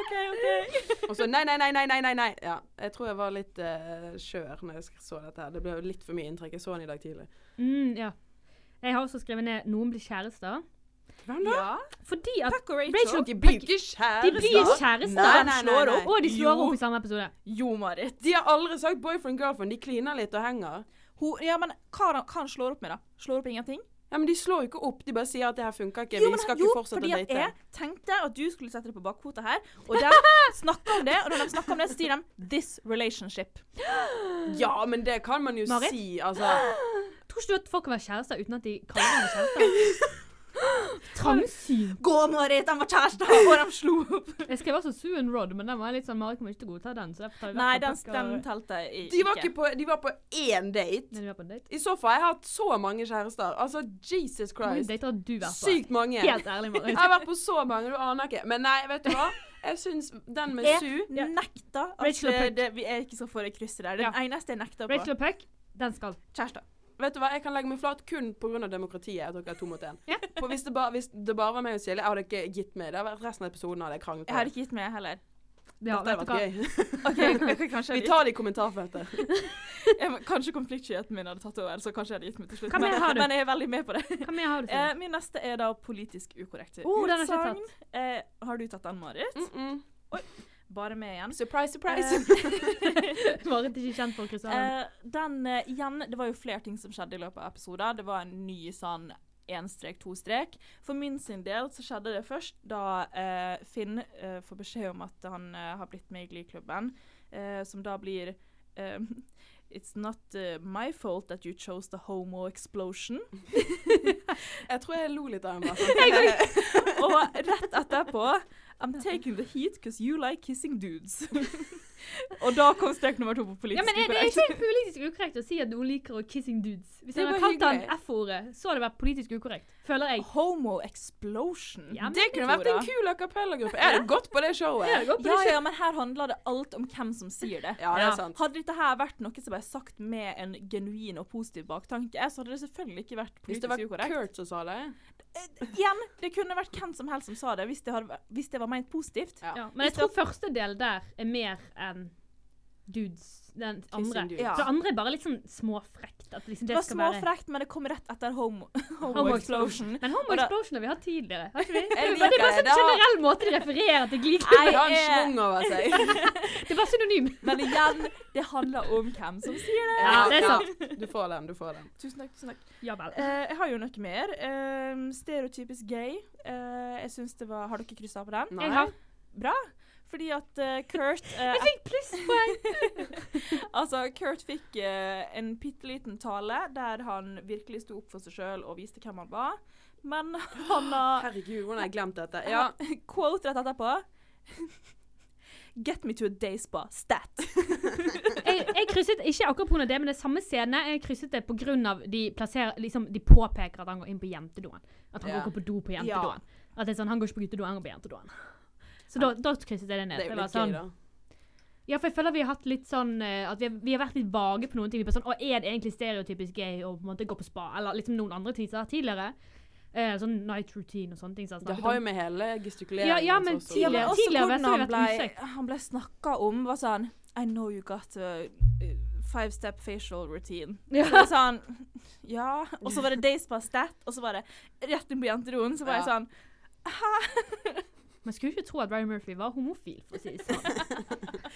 S3: OK, OK.
S1: Og så nei, nei, nei, nei, nei, nei. Ja, jeg tror jeg var litt uh, skjør når jeg så dette her. Det ble litt for mye inntrykk. Jeg så han i dag tidlig.
S2: Mm, ja. Jeg har også skrevet ned 'noen blir kjærester'.
S1: Hvem da?
S3: Ja.
S2: Fordi at
S3: Puck og Rachel.
S2: Rachel
S1: De blir ikke kjærester.
S2: De blir kjærester.
S1: Nei, nei, nei,
S3: Slår
S1: nei.
S2: Og de slår
S3: Jo.
S2: opp i samme episode.
S3: Jo, Marit.
S1: De har aldri sagt boyfriend-girlfriend. De kliner litt og henger.
S3: Hun, ja, men hva hva han slår opp med, da? Slår opp ingenting?
S1: Ja, Men de slår jo ikke opp. De bare sier at det her funka ikke.
S3: Jo,
S1: Vi skal
S3: jo,
S1: ikke fortsette
S3: fordi
S1: å
S3: at
S1: date.
S3: jeg tenkte at du skulle sette det på bakkvota her, og de [laughs] snakker om det, og når de snakker om det, så sier de 'this relationship'.
S1: Ja, men det kan man jo
S2: Marit?
S1: si. Altså
S2: Tror ikke du at folk kan være kjærester uten at de kaller hverandre kjærester? [laughs] Trangsyn.
S3: Gå, Marit! De var kjærester, og de slo opp!
S2: Jeg skrev også Sue and Rod, men den var litt sånn Marit kommer ikke til å godta den. Så derfor tar vi
S3: Nei, den, den telte ikke.
S1: De var, ikke på, de var på én date.
S2: Nei, de var på en date.
S1: I så fall Jeg har hatt så mange kjærester. Altså, Jesus
S2: Hvor mange
S1: Christ.
S2: dater har du vært på?
S1: Sykt mange.
S2: Helt ærlig, Marit.
S1: Jeg har vært på så mange, du aner ikke. Men nei, vet du hva? Jeg syns den med
S3: Jeg
S1: Sue
S2: Ja.
S3: nekta at det, det, vi er ikke skal få det krysset der. Den
S2: Ja.
S3: eneste jeg nekter på.
S2: Rachel Puck, den skal.
S3: Kjærester.
S1: Vet du hva, Jeg kan legge meg flat kun pga. demokratiet. Jeg tror jeg er to mot én.
S2: Ja.
S1: For hvis det, bare, hvis det bare var meg og Silje, jeg hadde ikke gitt meg. Det hadde vært resten av episoden hadde jeg kranglet.
S3: Jeg hadde ikke gitt meg heller.
S2: Ja,
S1: Dette hadde vært gøy. [laughs]
S3: Ok, ok,
S1: Vi tar det i kommentarfeltet. [laughs]
S3: Kanskje konfliktskyheten min hadde tatt over, så kanskje jeg hadde gitt meg til slutt. Men,
S2: har du? [laughs]
S3: men jeg er veldig med på det.
S2: Hva med har du?
S3: Eh, min neste er da politisk ukorrekte
S2: Oh, den har
S3: utsagn. Eh, har du tatt den, Marit?
S1: Mm -mm.
S3: Bare med igjen.
S1: Surprise, surprise.
S3: Eh, [laughs]
S2: Marit er ikke kjent for å den.
S3: Eh, eh, igjen, Det var jo flere ting som skjedde i løpet av episoder. Det var en ny sånn én strek, to strek. For min sin del så skjedde det først da eh, Finn eh, får beskjed om at han eh, har blitt med i Glee-klubben, eh, som da blir eh, [laughs] It's not uh, my fault that you chose the homo explosion. [laughs]
S1: Jeg tror jeg lo litt av den. bare.
S3: Og rett etterpå I'm [laughs] taking the heat because you like kissing dudes. [laughs] og da kom strek nummer to på politisk ukorrekt.
S2: Ja, men er det er ikke politisk ukorrekt å si at noen liker å kissing dudes? Hvis jeg hadde kalt han. F-ordet, så hadde det vært politisk ukorrekt. Føler jeg.
S3: Homo explosion.
S2: Ja, men
S1: Det kunne vært en kul a cappella-gruppe. Jeg hadde gått på det showet.
S2: Ja, det på
S3: Ja,
S2: det
S3: ja, men her handler det alt om hvem som sier det.
S1: Ja, det er sant.
S3: Hadde dette her vært noe som ble sagt med en genuin og positiv baktanke, så hadde det selvfølgelig ikke vært politisk ukorrekt.
S1: Hvis det var
S3: ukorrekt.
S1: Kurt som sa det.
S3: Eh, Igjen, det kunne vært hvem som helst som sa det, hvis det, hadde, hvis det var ment positivt.
S1: Ja.
S2: Ja, men jeg tror første del der er mer enn dudes den andre.
S3: Ja.
S2: Så det andre er bare litt sånn småfrekt. At liksom
S3: Det
S2: det,
S3: var
S2: småfrekt, være
S3: men det kom rett etter Homo, [laughs] homo,
S2: Homo
S3: Explosion.
S2: Men Homo
S3: da-
S2: Explosion har vi hatt tidligere. Har ikke vi? [laughs]
S3: Jeg
S2: Det er
S3: liker
S2: bare- det er bare
S3: det,
S2: sånn generell måte de refererer til Glee-klubben.
S1: En seg. [laughs]
S2: Det er bare synonym.
S3: Men igjen, det handler om hvem som sier det.
S2: Ja, det er
S1: Ja,
S2: sant.
S1: Du får den, du får den.
S3: Tusen takk. tusen takk.
S2: Ja vel.
S3: Uh, jeg har jo noe mer. Uh, stereotypisk gay. Uh, jeg synes det var Har dere kryssa på den?
S1: Nei.
S2: Jeg har
S3: Bra. Fordi at uh, Kurt uh,
S2: Jeg fikk plusspoeng! [laughs]
S3: Altså, Kurt fikk uh, en bitte liten tale der han virkelig sto opp for seg sjøl og viste hvem han var. Men han har
S1: Herregud, hvordan har jeg glemt dette? Ja,
S3: quote rett etterpå. Get me to a day spa. Stat. [laughs]
S2: Jeg, jeg krysset ikke akkurat pga. det, men det er samme scene. Jeg krysset det pga. de plasserer liksom, De påpeker at han går inn på jentedoen. At han
S1: Ja.
S2: går på do på
S3: Ja.
S2: At det er sånn, Han går ikke på guttedoen, han går på jentedoen. Så da, da krysset jeg det ned.
S1: det er jo
S2: var
S1: litt
S2: sånn,
S1: gøy, da.
S2: Ja, for jeg føler vi har hatt litt sånn eh, At vi har, vi har vært litt vage på noen ting. Vi er på sånn, å, Er det egentlig stereotypisk gay å på en måte gå på spa? Eller liksom noen andre ting som har tidligere. Eh, sånn night routine og sånne ting.
S1: Det har jo med hele gestikuleringen
S2: Ja, ja, men tidligere- tidligere vet jeg
S3: han
S2: at
S3: ble,
S2: usikker.
S3: han ble snakka om, var sånn I know you got a five step facial routine. [laughs]
S2: Ja.
S3: Så var det sånn Ja. Og så var det [laughs] Days Past That, og så var det rett inn på jenteroen. Så var jeg
S1: sånn
S3: sånn [laughs]
S2: Man skulle ikke tro at Ryan Murphy var homofil, for å si det sånn.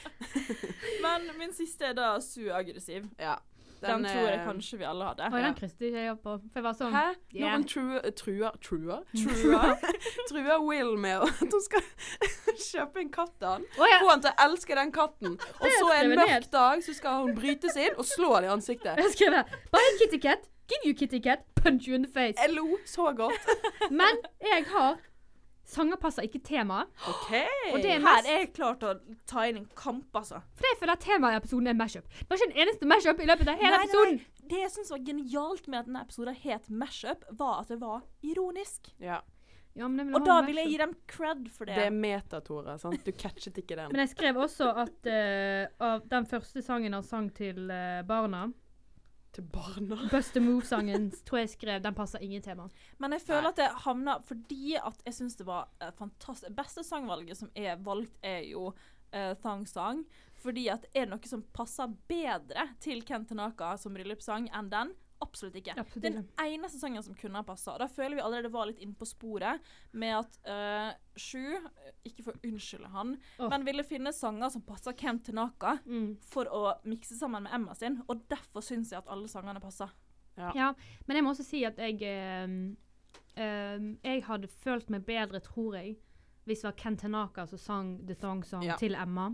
S2: [laughs]
S3: Men min siste er da su-aggressiv.
S1: Ja.
S3: Den, tror jeg kanskje vi alle hadde.
S2: Og den krysset ikke jeg opp på. For jeg var sånn
S1: Hæ?
S2: Yeah.
S1: Noen truer Truer? Truer? [laughs]
S3: Truer?
S1: Truer Will med at hun skal [laughs] kjøpe en katt av han.
S2: Oh, ja.
S1: Få han til å elske den katten. Og så en mørk
S2: ned.
S1: dag så skal hun brytes inn og slå han i ansiktet.
S2: Jeg skrev. Buy a kitty cat, give you kitty cat, punch you in the face.
S1: Jeg lo så godt.
S2: Men jeg har Sanger passer ikke temaet.
S1: Okay.
S2: Og det er
S3: Her er jeg klar til å ta inn en kamp, altså.
S2: For jeg føler at temaet i episoden er mashup. Det var ikke en eneste mashup i løpet av hele
S3: Nei, nei,
S2: episoden.
S3: nei. Det jeg syns var genialt med at denne episoden het Mashup, var at det var ironisk.
S1: Ja.
S2: Ja, men vil
S3: Og da vil jeg gi dem cred for det.
S1: Det er meta, Tore. sant? Du catchet ikke den.
S2: Men jeg skrev også at uh, av den første sangen han sang til uh, barna,
S1: Til barna. [laughs]
S2: Buster Move-sangen, tror jeg skrev, den passer ingen tema.
S3: Men jeg føler
S1: Nei.
S3: at det havna Fordi at jeg syns det var uh, fantastisk Beste sangvalget som er valgt, er jo uh, Thang Sang. Fordi at er det noe som passer bedre til Ken Tanaka som bryllupssang enn den? Absolutt ikke.
S2: Absolutt
S3: Den eneste sangen som kunne ha passa. Da føler vi allerede var litt inne på sporet med at uh, Sju, ikke for å unnskylde han,
S2: oh.
S3: men ville finne sanger som passer Ken Tanaka
S2: Mm.
S3: for å mikse sammen med Emma sin, og derfor syns jeg at alle sangene passer.
S2: Ja, men jeg må også si at jeg uh, uh, Jeg hadde følt meg bedre, tror jeg, hvis det var Ken Tanaka som sang The Thong Song
S1: Ja.
S2: til Emma.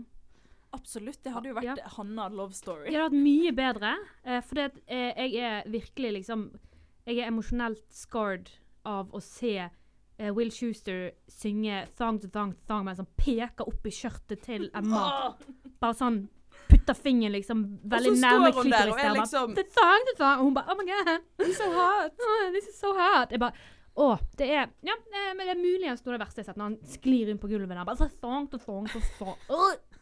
S3: Absolutt. Det hadde jo vært
S2: Ja.
S3: Hanna Love Story.
S2: Det hadde vært mye bedre, uh, for jeg er virkelig liksom Jeg er emosjonelt scarred av å se eh, Will Schuster synge 'Thong to Thong to Thong' mens han peker opp i skjørtet til [laughs] Emma. Bare sånn putter fingeren liksom veldig nærme
S1: er liksom
S2: The thong, the thong. Og hun bare Oh my god.
S1: It's so hot. [laughs]
S2: Oh, this is so hot. Jeg bare Å, det er Ja, eh, men det er muligens noe av det verste jeg har sett, når han sklir inn på gulvet der. Bare thong, to thong, to thong.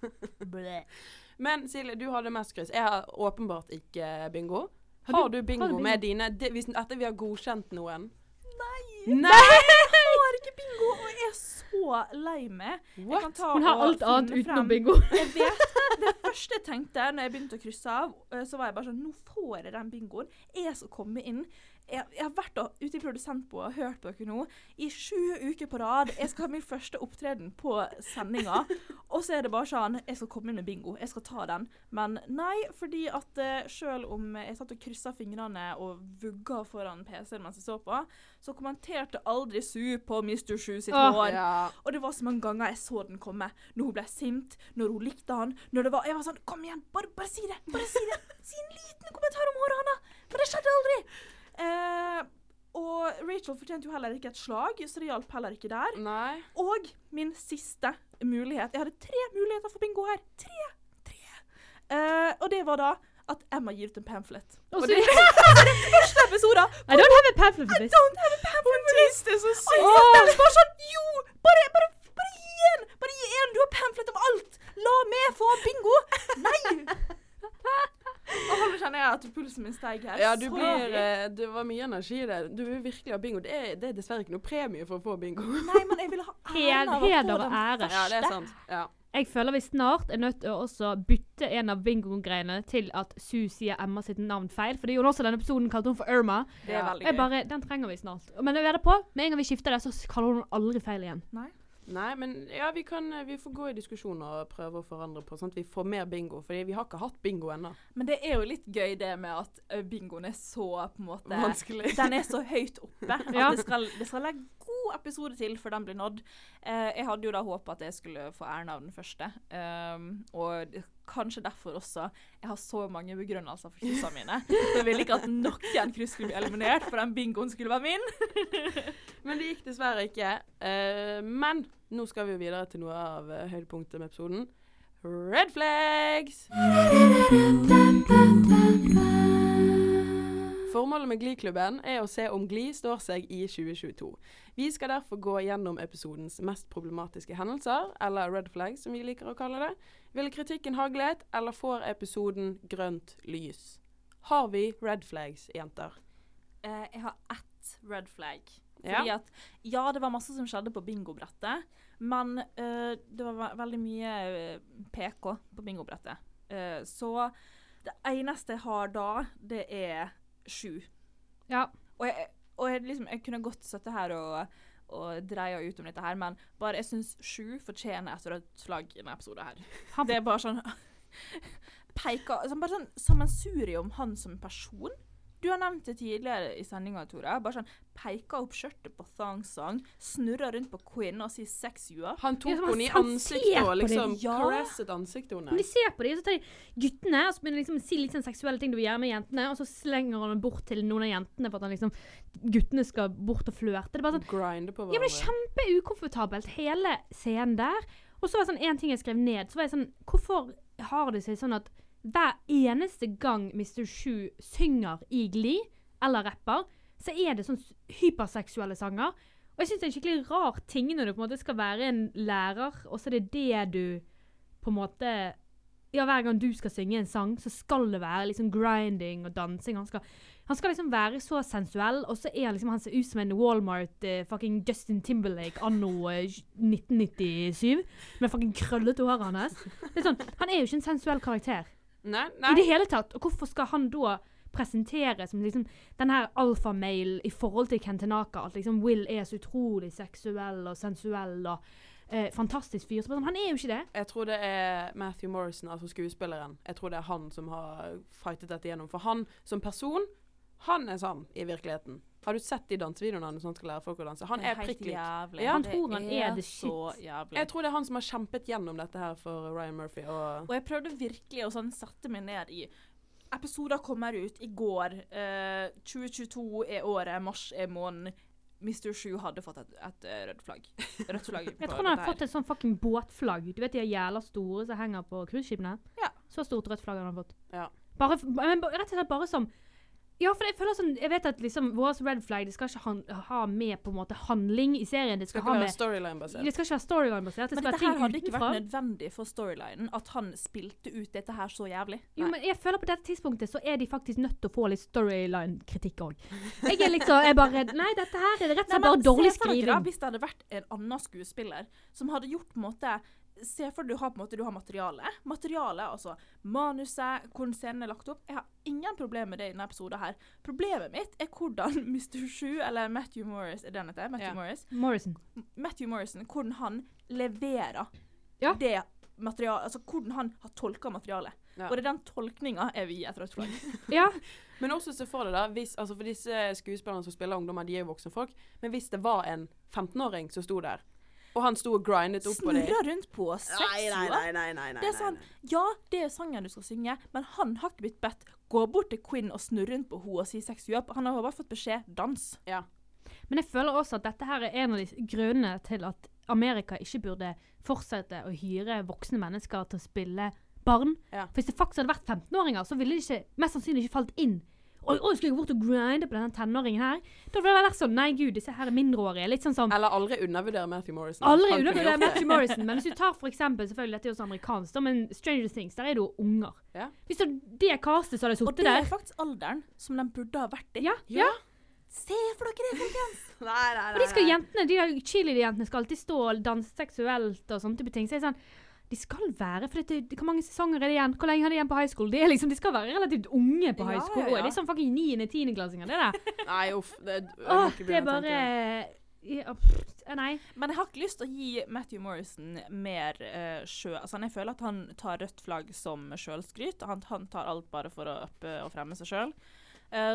S2: [laughs]
S1: Men Silje, du hadde mest kryss. Jeg har åpenbart ikke bingo.
S2: Har
S1: Har
S2: du-
S1: bingo
S2: har du bingo?
S1: med dine de, hvis, Etter vi har godkjent noen?
S3: Nei!
S1: Nei!
S3: Jeg har ikke bingo, og jeg er så lei meg. Jeg kan ta
S2: Hun har alt annet utenom
S3: frem-
S2: bingo.
S3: Jeg vet. Det første jeg tenkte når jeg begynte å krysse av, eh, så var jeg bare sånn Nå får jeg den bingoen. Jeg skal komme inn. Jeg, jeg har vært ute i produsentboa og hørt på dere nå i sju uker på rad. Jeg skal ha min første opptreden på sendinga. Og så er det bare sånn Jeg skal komme inn med bingo. Jeg skal ta den. Men nei, fordi at uh, sjøl om jeg satt og kryssa fingrene og vugga foran PC-en mens jeg så på, så kommenterte aldri Su på Mr. Sju sitt hår.
S1: Ja.
S3: Og det var så mange ganger jeg så den komme. Når hun ble sint, når hun likte han. Når det var, Jeg var sånn Kom igjen, bare, bare si det! Bare si det! Si en liten kommentar om håret hans! Men det skjedde aldri! Eh, og Rachel fortjente jo heller ikke et slag, så det hjalp heller ikke der.
S1: Nei.
S3: Og min siste mulighet Jeg hadde tre muligheter for bingo her. Tre! Tre! Eh, og det var da at Emma gir ut en pamphlet.
S2: Og
S3: Og
S2: så [laughs]
S3: det er første episode!
S2: I don't have a pamphlet for this.
S3: Don't have a pamphlet for this!
S1: Det er så
S3: Og jeg satt der bare sånn Jo! Bare, bare, bare gi en! Bare gi en! Du har pamflet om alt! La meg få bingo! Nei! [laughs] Og nå kjenner jeg at pulsen min steg her.
S1: Ja, du blir eh, Det var mye energi i det. Du vil virkelig ha bingo. Det er, det er dessverre ikke noe premie for å få bingo.
S3: Nei, men jeg vil ha å
S2: heder og ære.
S1: Ja, det er sant. Ja.
S2: Jeg føler vi snart er nødt til å også bytte en av bingogreiene til at Sue sier Emma sitt navn feil. For det gjorde hun også denne episoden kalte hun for Irma.
S3: Det er
S1: Ja.
S3: veldig gøy.
S2: bare, Den trenger vi snart. Men er det på, med en gang vi skifter det, så kaller hun aldri feil igjen.
S3: Nei.
S1: Nei, men ja, vi kan eh, Vi får gå i diskusjon og prøve å forandre på sånn at vi får mer bingo. For vi har ikke hatt bingo ennå.
S3: Men det er jo litt gøy det med at bingoen er så på en måte
S1: Vanskelig. [laughs]
S3: Den er så høyt oppe at
S2: Ja.
S3: det, skal, det skal legge god episode til før den blir nådd. Eh, jeg hadde jo da håpa at jeg skulle få æren av den første. Um, og kanskje derfor også jeg har så mange begrunnelser for kryssene mine. For jeg ville ikke at noen kryss skulle bli eliminert, for den bingoen skulle være min. [laughs]
S1: Men det gikk dessverre ikke. Uh, men nå skal vi jo videre til noe av uh, høydepunktet med episoden. Red flags! Formålet med Glee-klubben er å se om Glee står seg i 2022. Vi skal derfor gå gjennom episodens mest problematiske hendelser, eller red flags som vi liker å kalle det. Vil kritikken haglet, eller får episoden grønt lys? Har vi red flags, jenter?
S3: Uh, jeg har ett red flag.
S1: Ja.
S3: At ja, det var masse som skjedde på bingobrettet, men uh, det var veldig mye eh, PK på bingobrettet. Uh, så det eneste jeg har da, det er sju.
S2: Ja.
S3: Og jeg, og jeg, liksom, jeg kunne godt sittet her og, og dreia ut om dette her, men bare jeg syns sju fortjener et rødt flagg i denne episoden her. Det er bare sånn [laughs] Peker altså Bare sånn sammensurium han som person. Du har nevnt det tidligere i sendinga, Tore. Bare sånn Peker opp skjørtet på Thong Song, snurrer rundt på Quinn og sier 'sex you up'.
S1: Han tok
S2: Ja,
S1: henne i ansiktet og
S2: på det.
S1: liksom
S3: Ja.
S1: caresset ansiktet
S2: Men
S1: hennes.
S2: de ser på dem, og så tar de guttene og så begynner liksom å si litt sånn seksuelle ting du vil gjøre med jentene, og så slenger han dem bort til noen av jentene for at han liksom, guttene skal bort og flørte. Det er bare sånn
S1: Grinde på
S2: Ja, men det er kjempeukomfortabelt, hele scenen der. Og så var det sånn en ting jeg skrev ned. Så var jeg sånn Hvorfor har det seg sånn at hver eneste gang Mr. Shu synger i Glee, eller rapper, så er det sånn hyperseksuelle sanger. Og jeg syns det er en skikkelig rar ting når du på en måte skal være en lærer, og så er det det du på en måte Ja, hver gang du skal synge en sang, så skal det være liksom grinding og dansing. Han skal, han skal liksom være så sensuell, og så er liksom Han ser ut som en Walmart uh, fucking Justin Timberlake anno uh, 1997. Med fucking krøllete håret hans. Det er sånn, han er jo ikke en sensuell karakter
S1: Nei,
S2: i det hele tatt. Og hvorfor skal han da presentere som liksom den her alfamailen i forhold til Kentenaka. At liksom Will er så utrolig seksuell og sensuell og eh, fantastisk fyr. Så sånn, han er jo ikke det.
S1: Jeg tror det er Matthew Morrison, altså skuespilleren. Jeg tror det er han som har fightet dette gjennom. For han som person, han er sann i virkeligheten. Har du sett de dansevideoene når han skal lære folk å danse? Han
S3: er,
S1: er prikk lik. Ja,
S2: han tror han er the
S3: så
S2: shit.
S3: jævlig.
S1: Jeg tror det er han som har kjempet gjennom dette her for Ryan Murphy. Og
S3: Og jeg prøvde virkelig å sånn sette meg ned i Episoder kommer ut i går. Uh, 2022 er året, mars er måneden. Mr. Sju hadde fått et, et eh, rødt flagg. Rødt flagg [laughs]
S2: Jeg tror han har fått et sånn fucking båtflagg. Du vet de er jævla store som henger på cruiseskipene?
S3: Ja.
S2: Så stort rødt flagg har han fått.
S1: Ja.
S2: Bare, men rett og slett bare som Ja, for jeg føler sånn Jeg vet at liksom vår red flag det skal ikke han, ha med på en måte handling i serien. Det
S1: skal
S2: skal,
S1: ikke
S2: ha
S1: være storyline-basert.
S2: Det skal ikke være storyline-basert. Det
S3: Men
S2: skal
S3: dette
S2: være
S3: her hadde ikke
S2: utenfra.
S3: vært nødvendig for storylinen at han spilte ut dette her så jævlig.
S2: Jo, men jeg føler på dette tidspunktet så er de faktisk nødt til å få litt storyline-kritikk òg. Jeg er liksom jeg bare Nei, dette her er rett og slett bare dårlig skriving.
S3: Hvis det hadde vært en annen skuespiller som hadde gjort på en måte Se for deg du har på en måte du har materiale. Materialet, altså manuset, hvordan scenen er lagt opp. Jeg har ingen problemer med det i denne episoden her. Problemet mitt er hvordan [laughs] Mr. Shu, eller Matthew Morris, er det han heter? Matthew
S1: Ja.
S3: Morris?
S2: Morrison.
S3: Matthew Morrison, hvordan han leverer
S2: Ja.
S3: det materialet Altså hvordan han har tolka materialet.
S1: Ja.
S3: Og det er den tolkninga jeg vil gi et rødt flagg. [laughs]
S2: Ja. [laughs]
S1: Men også se for deg, da, hvis, altså for disse skuespillerne som spiller ungdommer, de er jo voksne folk, men hvis det var en 15-åring som sto der, og han sto og grindet opp på dem
S3: Snurra rundt på seks nei,
S1: nei, nei, nei, nei,
S3: Det er sånn, ja, det er sangen du skal synge, men han har ikke blitt bedt gå bort til Quinn og snurre rundt på henne og si sex you up. Han har bare fått beskjed dans.
S1: Ja.
S2: Men jeg føler også at dette her er en av de grunnene til at Amerika ikke burde fortsette å hyre voksne mennesker til å spille barn.
S1: Ja.
S2: For Hvis det faktisk hadde vært 15-åringer, så ville de ikke, mest sannsynlig ikke falt inn. Oi, oi, skal jeg bort og grinde på denne tenåringen her? Da ville det vært sånn Nei, gud, disse her er mindreårige. Litt sånn som
S1: Eller aldri undervurdere Matthew Morrison.
S2: Aldri
S1: Han kunne
S2: undervurder
S1: gjort det.
S2: Matthew Morrison, men hvis du [laughs] tar for eksempel, selvfølgelig dette er jo så amerikansk, da, men Stranger Things, der er det jo unger.
S1: Ja.
S2: Hvis det, det castet så hadde
S3: Og
S2: sittet
S3: det er
S2: der
S3: faktisk alderen som de burde ha vært i.
S2: ja,
S1: Ja.
S3: Se for dere det, folkens! [laughs]
S1: Nei, nei,
S2: Og de skal jentene, de der cheerleader-jentene skal alltid stå og danse seksuelt og sånne type ting. Så jeg er sånn De skal være For dette, Hvor mange sesonger er det igjen? Hvor lenge har de igjen på high school? De, liksom, de skal være relativt unge på high school.
S3: ja, ja.
S2: Og det er sånn fucking 9.-10.-klassinger, det der. [laughs]
S1: Nei, uff. Det,
S2: Åh, det er bare ja, pff, Nei.
S3: Men jeg har ikke lyst til å gi Matthew Morrison mer uh, sjø... Altså, jeg føler at han tar rødt flagg som sjølskryt. Han, han tar alt bare for å uppe og fremme seg sjøl.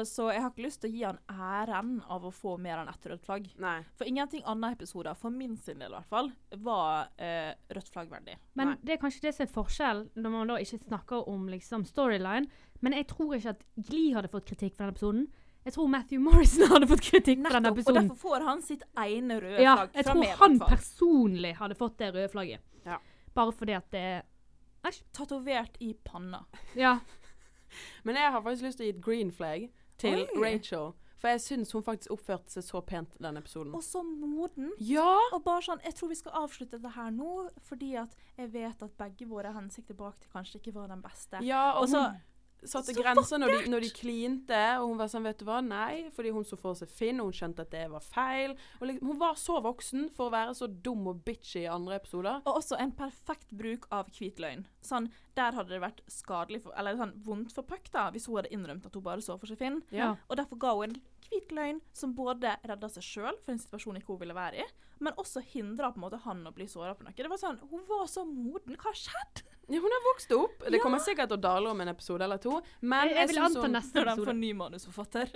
S3: Så jeg har ikke lyst til å gi han æren av å få mer enn ett rødt flagg.
S1: Nei.
S3: For ingenting annet episoder, for min sin del i hvert fall, var uh, rødt flagg verdig.
S2: Men
S1: Nei.
S2: det er kanskje det som er forskjell når man da ikke snakker om liksom storyline. Men jeg tror ikke at Glee hadde fått kritikk for den episoden. Jeg tror Matthew Morrison hadde fått kritikk for den
S3: episoden. og derfor får han sitt ene røde
S2: Ja,
S3: flagg
S2: jeg tror
S3: meg.
S2: han personlig hadde fått det røde flagget.
S1: Ja.
S2: Bare fordi at det
S3: Tatovert i panna.
S2: Ja. [laughs]
S1: Men jeg har faktisk lyst til å gi et green flag til
S3: Oi.
S1: Rachel. For jeg syns hun faktisk oppførte seg så pent den episoden.
S3: Og så moden.
S1: Ja!
S3: Og bare sånn, Jeg tror vi skal avslutte det her nå, fordi at jeg vet at begge våre hensikter bak det kanskje ikke var den beste.
S1: Ja, og
S3: Og så-
S1: hun satte
S3: så
S1: grenser når de, når de klinte, og hun var sånn, vet du hva, nei, fordi hun så for seg Finn, og hun skjønte at det var feil. Liksom, hun var så voksen for å være så dum og bitchy i andre episoder.
S3: Og også en perfekt bruk av hvit løgn. Sånn, Der hadde det vært skadelig for, eller sånn vondt for Puck da, hvis hun hadde innrømt at hun bare så for seg Finn.
S2: Ja.
S3: Og derfor ga hun en hvit løgn som både redda seg sjøl for en situasjon ikke hun ville være i, men også hindra på en måte han å bli såra på noe. Det var sånn, Hun var så moden. Hva skjedde?
S1: Ja, hun har vokst opp. Det
S3: Ja.
S1: kommer sikkert til å dale om en episode eller to. Men
S2: Jeg,
S1: jeg,
S2: jeg vil anta
S1: hun,
S2: neste
S3: Når de får ny manusforfatter.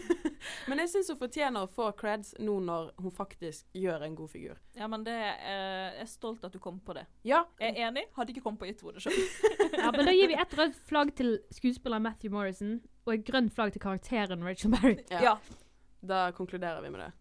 S3: [laughs]
S1: men jeg syns hun fortjener å få creds nå når hun faktisk gjør en god figur.
S3: Ja, men det eh, jeg er stolt at du kom på det.
S1: Ja,
S3: Jeg er enig. Hadde ikke kommet på gitt ordet sjøl. [laughs]
S2: Ja, men da gir vi ett rødt flagg til skuespiller Matthew Morrison og et grønt flagg til karakteren Rachel Berry.
S1: ja.
S3: Ja.
S1: Da konkluderer vi med det.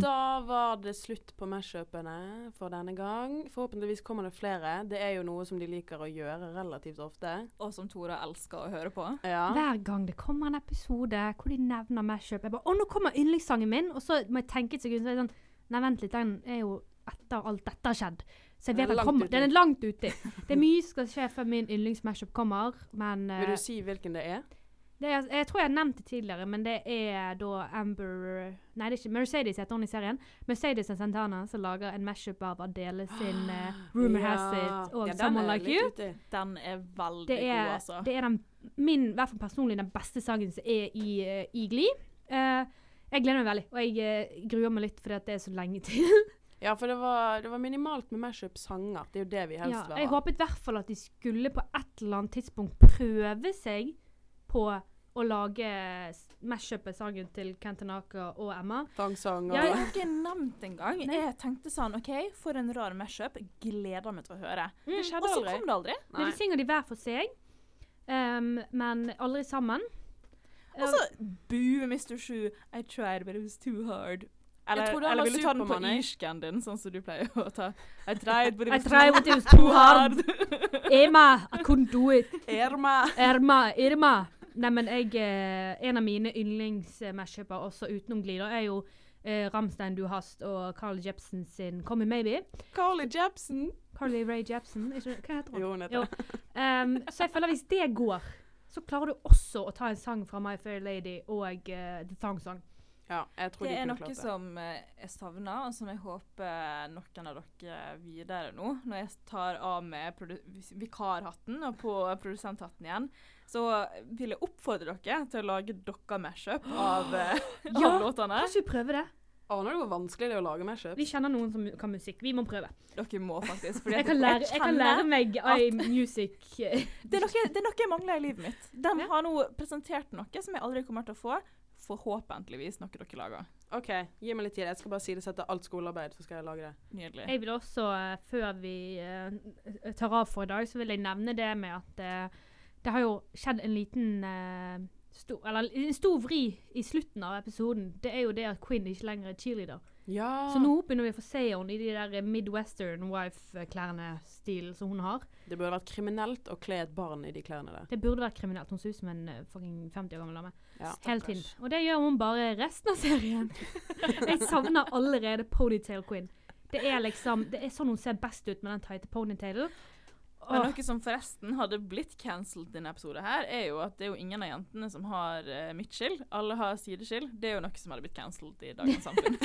S1: Da var det slutt på mashupene for denne gang. Forhåpentligvis kommer det flere. Det er jo noe som de liker å gjøre relativt ofte.
S3: Og som Tora elsker å høre på.
S1: Ja.
S2: Hver gang det kommer en episode hvor de nevner mashup Jeg bare 'Å, nå kommer yndlingssangen min!' Og så må jeg tenke et sekund, så er det sånn Nei, vent litt, den er jo etter alt dette har skjedd. Så jeg vet den kommer. Den er langt uti. Det er mye som skal skje før min yndlingsmashup kommer, men
S1: Vil
S2: eh,
S1: du si hvilken det er?
S2: det er, Jeg tror jeg har nevnt det tidligere, men det er da Amber Nei, det er ikke Mercedes heter hun i serien. Mercedes og Santana som lager en mashup av Adele sin uh, 'Rumor Has It' og
S1: Ja,
S2: 'Someone Like You'.
S1: uti.
S3: Den er veldig
S2: Det er,
S3: god, altså.
S2: det er den, min, i hvert fall personlig, den beste sangen som er i, uh, i Glee. Eh, jeg gleder meg veldig, og jeg gruer meg litt fordi at det er så lenge til. [laughs]
S1: Ja, for det var, det var minimalt med mashup-sanger. Det er jo det vi helst
S2: ja,
S1: vil
S2: jeg
S1: ha.
S2: håpet i hvert fall at de skulle på et eller annet tidspunkt prøve seg på å lage s- mashup-sangen til Kentanaka og Emma.
S1: Tangsang og
S3: Jeg har ikke nevnt engang. Jeg tenkte sånn OK, for en rar mashup. Gleder meg til å høre.
S1: Det skjedde
S3: Og så kom det aldri.
S2: Men
S1: Nei.
S2: de synger de hver for seg, um, men aldri sammen.
S3: Og så boo, Mr. Shoe. I tried, but it was too hard. Eller, eller vil du ta den på irsken din, sånn som du pleier å ta? I tried, but it was
S2: tried,
S3: too
S2: too hard. Emma, I couldn't do it.
S1: Irma!
S2: Irma, Irma. Nei, men jeg eh, En av mine yndlings-mashuper også utenom glider er jo eh, Ramstein Du Hast og Carly Jepsen sin 'Come In Maybe'.
S1: Carly Jepsen.
S2: Carly Ray Jepsen, ikke, hva heter hun?
S1: Jo, hun heter det.
S2: Ehm, så jeg føler hvis det går, så klarer du også å ta en sang fra My Fair Lady og uh, The Thong Song.
S1: Ja, jeg tror
S3: Det
S1: de
S3: er noe
S1: klart det.
S3: som eh, jeg savner, og som jeg håper noen av dere videre nå, når jeg tar av med vikarhatten og på produsenthatten igjen, så vil jeg oppfordre dere til å lage dere mashup av, [gasps] av
S2: Ja,
S3: låtene.
S2: Kanskje vi prøver det?
S1: Aner du hvor vanskelig det er å lage mashup?
S2: Vi kjenner noen som kan musikk. Vi må prøve.
S3: Dere må faktisk. fordi [laughs]
S2: Jeg kan lære, jeg kan lære meg iMusic. eh, [laughs]
S3: Det er, noe, det er noe jeg mangler i livet mitt. De har nå presentert noe som jeg aldri kommer til å få. Forhåpentligvis noe dere lager.
S1: OK, gi meg litt tid. Jeg skal bare sidesette alt skolearbeid, så skal jeg lage det.
S3: Nydelig.
S2: Jeg vil også, eh, før vi eh, tar av for i dag, så vil jeg nevne det med at eh, det har jo skjedd en liten stor, Eller en stor vri i slutten av episoden. Det er jo det at Quinn ikke lenger er cheerleader.
S1: Ja.
S2: Så nå begynner vi å få se henne i de der midwestern wife-klærne-stilen som hun har.
S1: Det burde vært kriminelt å kle et barn i de klærne der.
S2: Det burde vært kriminelt. Hun ser ut som en eh, fucking 50 år gammel dame.
S1: Ja.
S2: Hele tiden. Og det gjør hun bare resten av serien. [laughs] Jeg savner allerede Ponytail Queen. Det er liksom Det er sånn hun ser best ut med den tighte ponytailen.
S3: Men noe som forresten hadde blitt cancelled denne episoden her, er jo at det er jo ingen av jentene som har uh, midtskill. Alle har sideskill. Det er jo noe som hadde blitt cancelled i dagens [laughs] samfunn.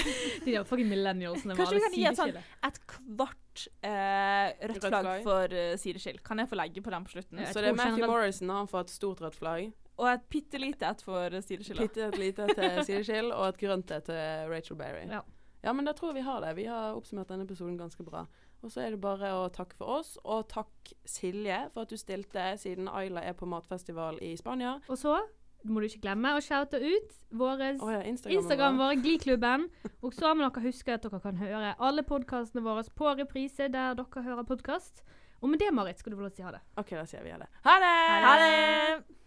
S2: de der fucking millennialsene
S3: Kanskje vi kan gi et sånn- Et kvart uh, rødt flagg for uh, sideskill. Kan jeg få legge på den på slutten?
S2: Ja. Jeg
S1: Så det er Matthew
S2: generelt-
S1: Morrison, han får et stort rødt flagg.
S3: Og et bitte lite et for eh,
S1: Bitte et lite til sideskill, og et grønt et til Rachel Berry.
S2: Ja.
S1: Ja, men da tror jeg vi har det. Vi har oppsummert denne episoden ganske bra. Og så er det bare å takke for oss, og takk Silje for at du stilte siden Ayla er på matfestival i Spania.
S2: Og så må du ikke glemme å shoute ut vår
S1: oh ja, Instagram.
S2: Instagram vår, Gliklubben. Og så må dere huske at dere kan høre alle podkastene våre på reprise der dere hører podkast. Og med det, Marit, skal du få lov til å si ha det.
S1: OK, da sier vi ha det. Ha det!
S3: Ha det!